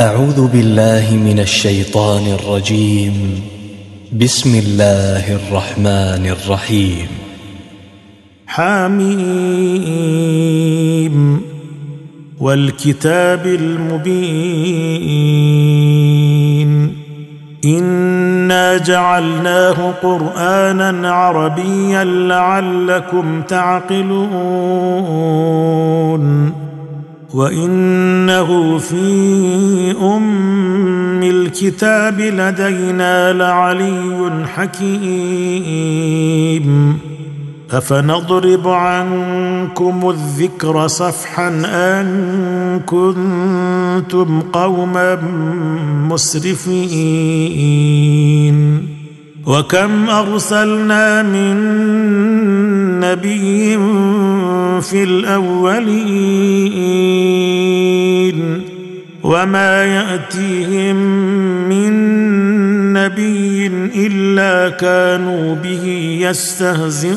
أعوذ بالله من الشيطان الرجيم. بسم الله الرحمن الرحيم. حميم. والكتاب المبين. إنا جعلناه قرآنا عربيا لعلكم تعقلون. وانه في ام الكتاب لدينا لعلي حكيم افنضرب عنكم الذكر صفحا ان كنتم قوما مسرفين وكم أرسلنا من نبي في الأولين وما يأتيهم من نبي إلا كانوا به يستهزئون.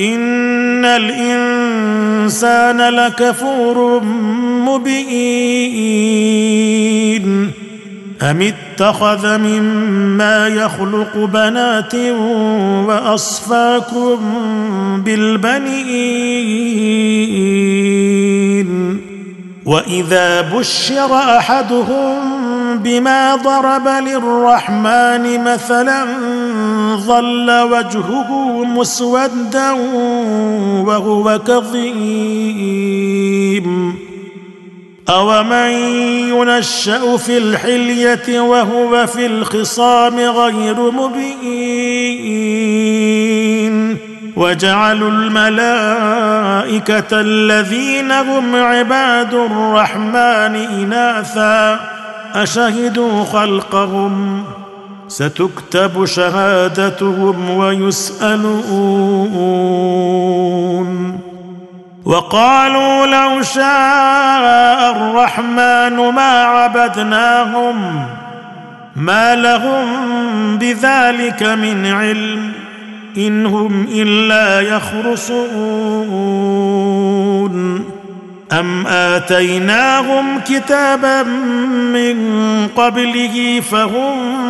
ان الانسان لكفور مبين ام اتخذ مما يخلق بنات واصفاكم بالبنين واذا بشر احدهم بما ضرب للرحمن مثلا ظل وجهه مسودا وهو كظيم. اومن ينشا في الحليه وهو في الخصام غير مبين؟ وجعلوا الملائكه الذين هم عباد الرحمن اناثا. اشهدوا خلقهم ستكتب شهادتهم ويسألون. وقالوا لو شاء الرحمن ما عبدناهم ما لهم بذلك من علم إن هم إلا يخرصون. أم آتيناهم كتابا من قبله فهم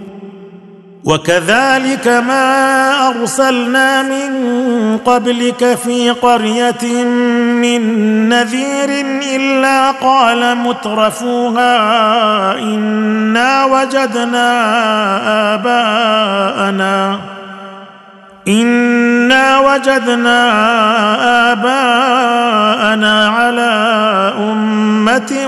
وكذلك ما أرسلنا من قبلك في قرية من نذير إلا قال مترفوها إنا وجدنا آباءنا إنا وجدنا آباءنا على أمة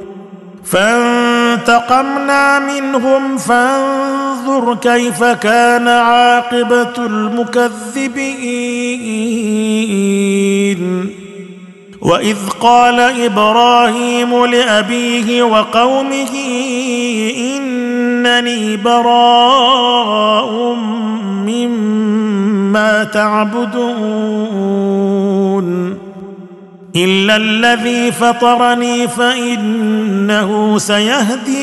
فانتقمنا منهم فانظر كيف كان عاقبة المكذبين. وإذ قال إبراهيم لأبيه وقومه إنني براء مما تعبدون. إلا الذي فطرني فإنه سيهدين.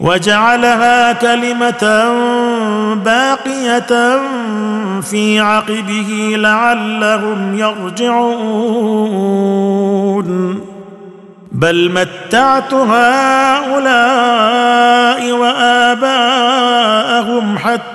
وجعلها كلمة باقية في عقبه لعلهم يرجعون. بل متعت هؤلاء وآباءهم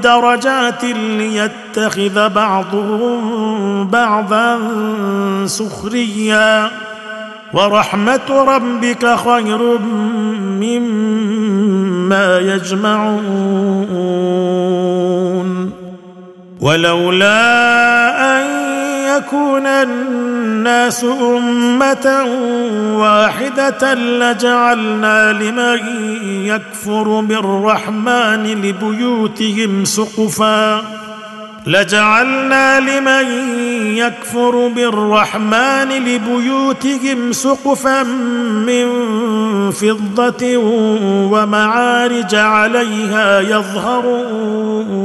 درجات ليتخذ بعضهم بعضا سخريا. ورحمة ربك خير مما يجمعون. ولولا أن يكون الناس أمة واحدة لجعلنا لمن يكفر بالرحمن لبيوتهم سقفا. لجعلنا لمن يكفر بالرحمن لبيوتهم سقفا من فضة ومعارج عليها يظهرون.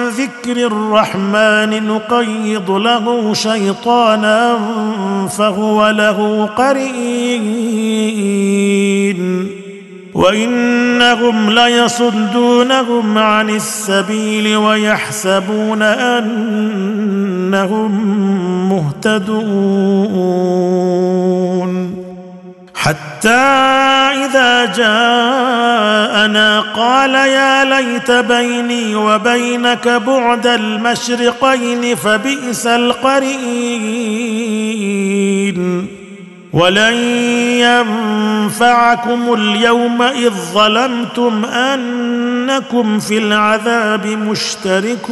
ذكر الرحمن نقيض له شيطانا فهو له قرين. وإنهم ليصدونهم عن السبيل ويحسبون أنهم مهتدون. حتى إذا جاءنا قال يا ليت بيني وبينك بعد المشرقين فبئس القرين. ولن ينفعكم اليوم إذ ظلمتم أنكم في العذاب مشتركون.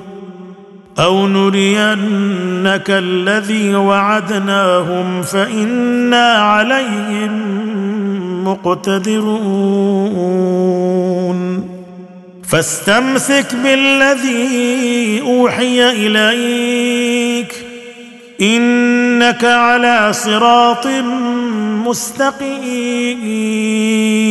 أو نرينك الذي وعدناهم فإنا عليهم مقتدرون. فاستمسك بالذي أوحي إليك. إنك على صراط مستقيم.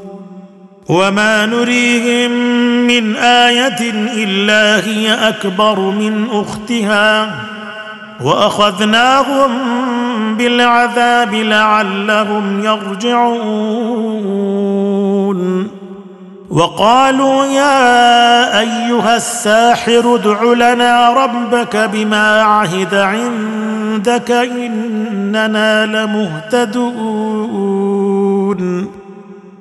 وما نريهم من إيه الا هي اكبر من اختها واخذناهم بالعذاب لعلهم يرجعون وقالوا يا ايها الساحر ادع لنا ربك بما عهد عندك اننا لمهتدون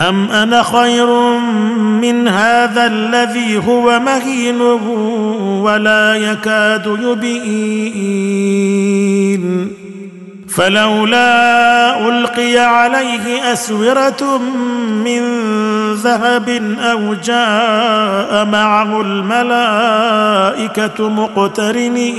أم أنا خير من هذا الذي هو مهين ولا يكاد يبين؟ فلولا ألقي عليه أسورة من ذهب أو جاء معه الملائكة مقترنين.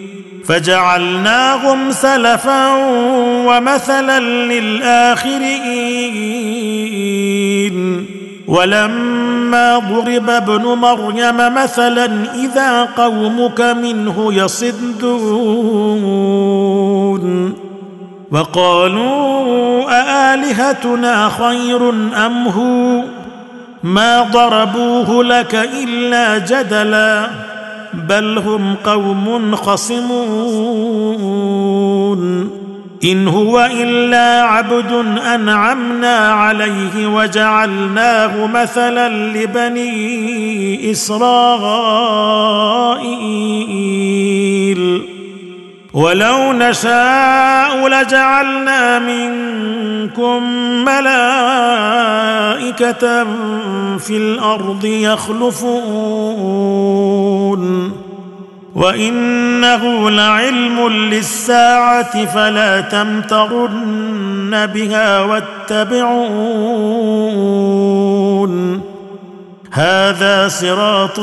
فجعلناهم سلفا ومثلا للآخرين. ولما ضرب ابن مريم مثلا إذا قومك منه يصدون. وقالوا أآلهتنا خير أم هو؟ ما ضربوه لك إلا جدلا. بل هم قوم خصمون ان هو الا عبد انعمنا عليه وجعلناه مثلا لبني اسرائيل ولو نشاء لجعلنا منكم ملائكه في الأرض يخلفون وانه لعلم للساعه فلا تمترن بها واتبعون هذا صراط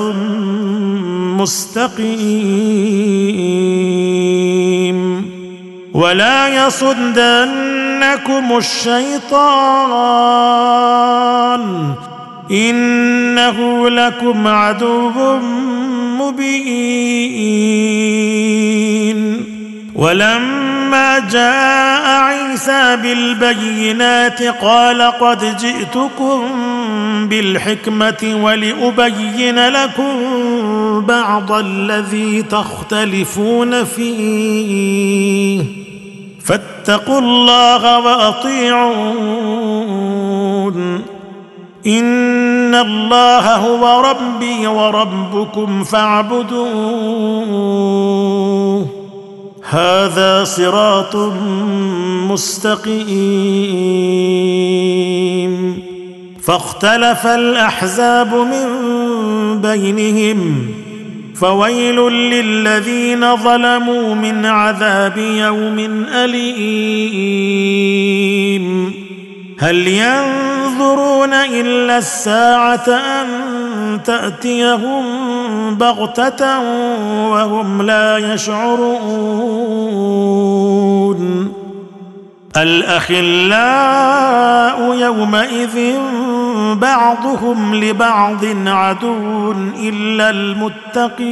مستقيم ولا يصدنكم الشيطان إنه لكم عدو مبين. ولما جاء عيسى بالبينات قال قد جئتكم بالحكمة ولأبين لكم بعض الذي تختلفون فيه فاتقوا الله وأطيعون. إن الله هو ربي وربكم فاعبدوه. هذا صراط مستقيم. فاختلف الأحزاب من بينهم. فويل للذين ظلموا من عذاب يوم أليم. هل ينظرون إلا الساعة أن تأتيهم بغتة وهم لا يشعرون؟ الأخلاء يومئذ بعضهم لبعض عدو إلا المتقين.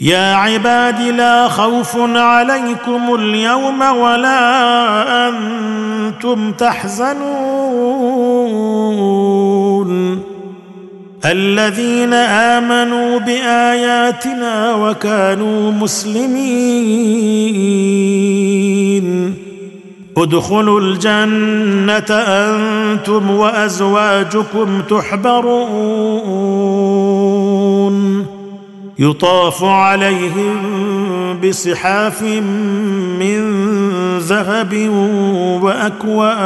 يا عباد لا خوف عليكم اليوم ولا أنتم تحزنون. الذين آمنوا بآياتنا وكانوا مسلمين. ادخلوا الجنة أنتم وأزواجكم تحبرون. يطاف عليهم بصحاف من ذهب وأكواب.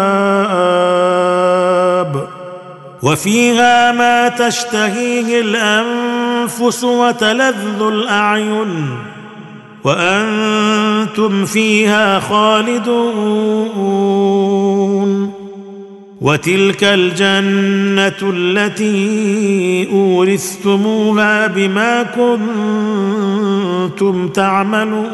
وفيها ما تشتهيه الأنفس وتلذ الأعين. وأنتم فيها خالدون. وتلك الجنة التي أورثتموها بما كنتم تعملون.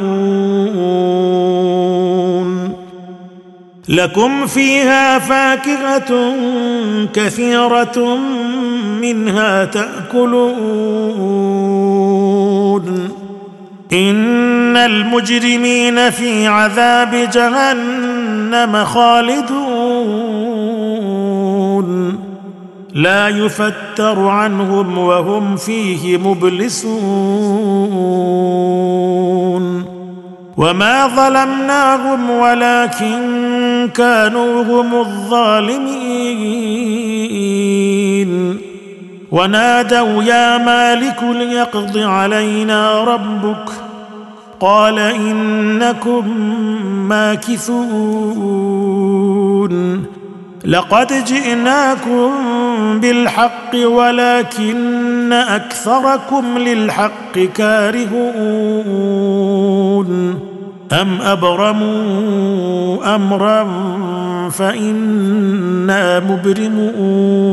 لكم فيها فاكهة كثيرة منها تأكلون. ان المجرمين في عذاب جهنم خالدون لا يفتر عنهم وهم فيه مبلسون وما ظلمناهم ولكن كانوا هم الظالمين ونادوا يا مالك ليقض علينا ربك قال إنكم ماكثون لقد جئناكم بالحق ولكن أكثركم للحق كارهون أم أبرموا أمرا فإنا مبرمون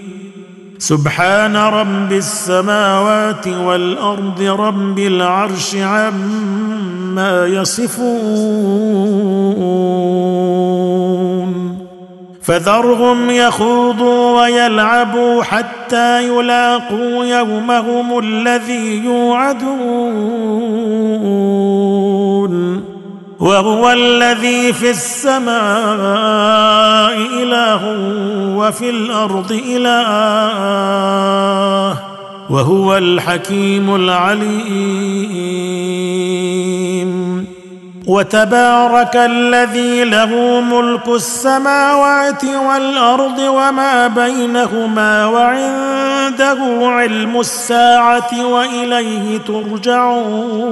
سبحان رب السماوات والأرض رب العرش عما يصفون. فذرهم يخوضوا ويلعبوا حتى يلاقوا يومهم الذي يوعدون. وهو الذي في السماء إله وفي الأرض إله وهو الحكيم العليم. وتبارك الذي له ملك السماوات والأرض وما بينهما وعنده علم الساعة وإليه ترجعون.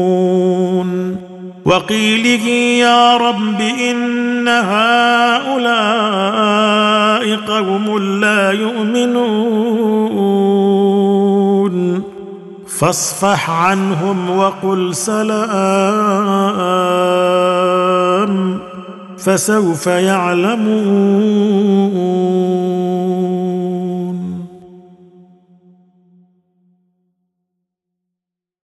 وقيله يا رب إن هؤلاء قوم لا يؤمنون. فاصفح عنهم وقل سلام فسوف يعلمون.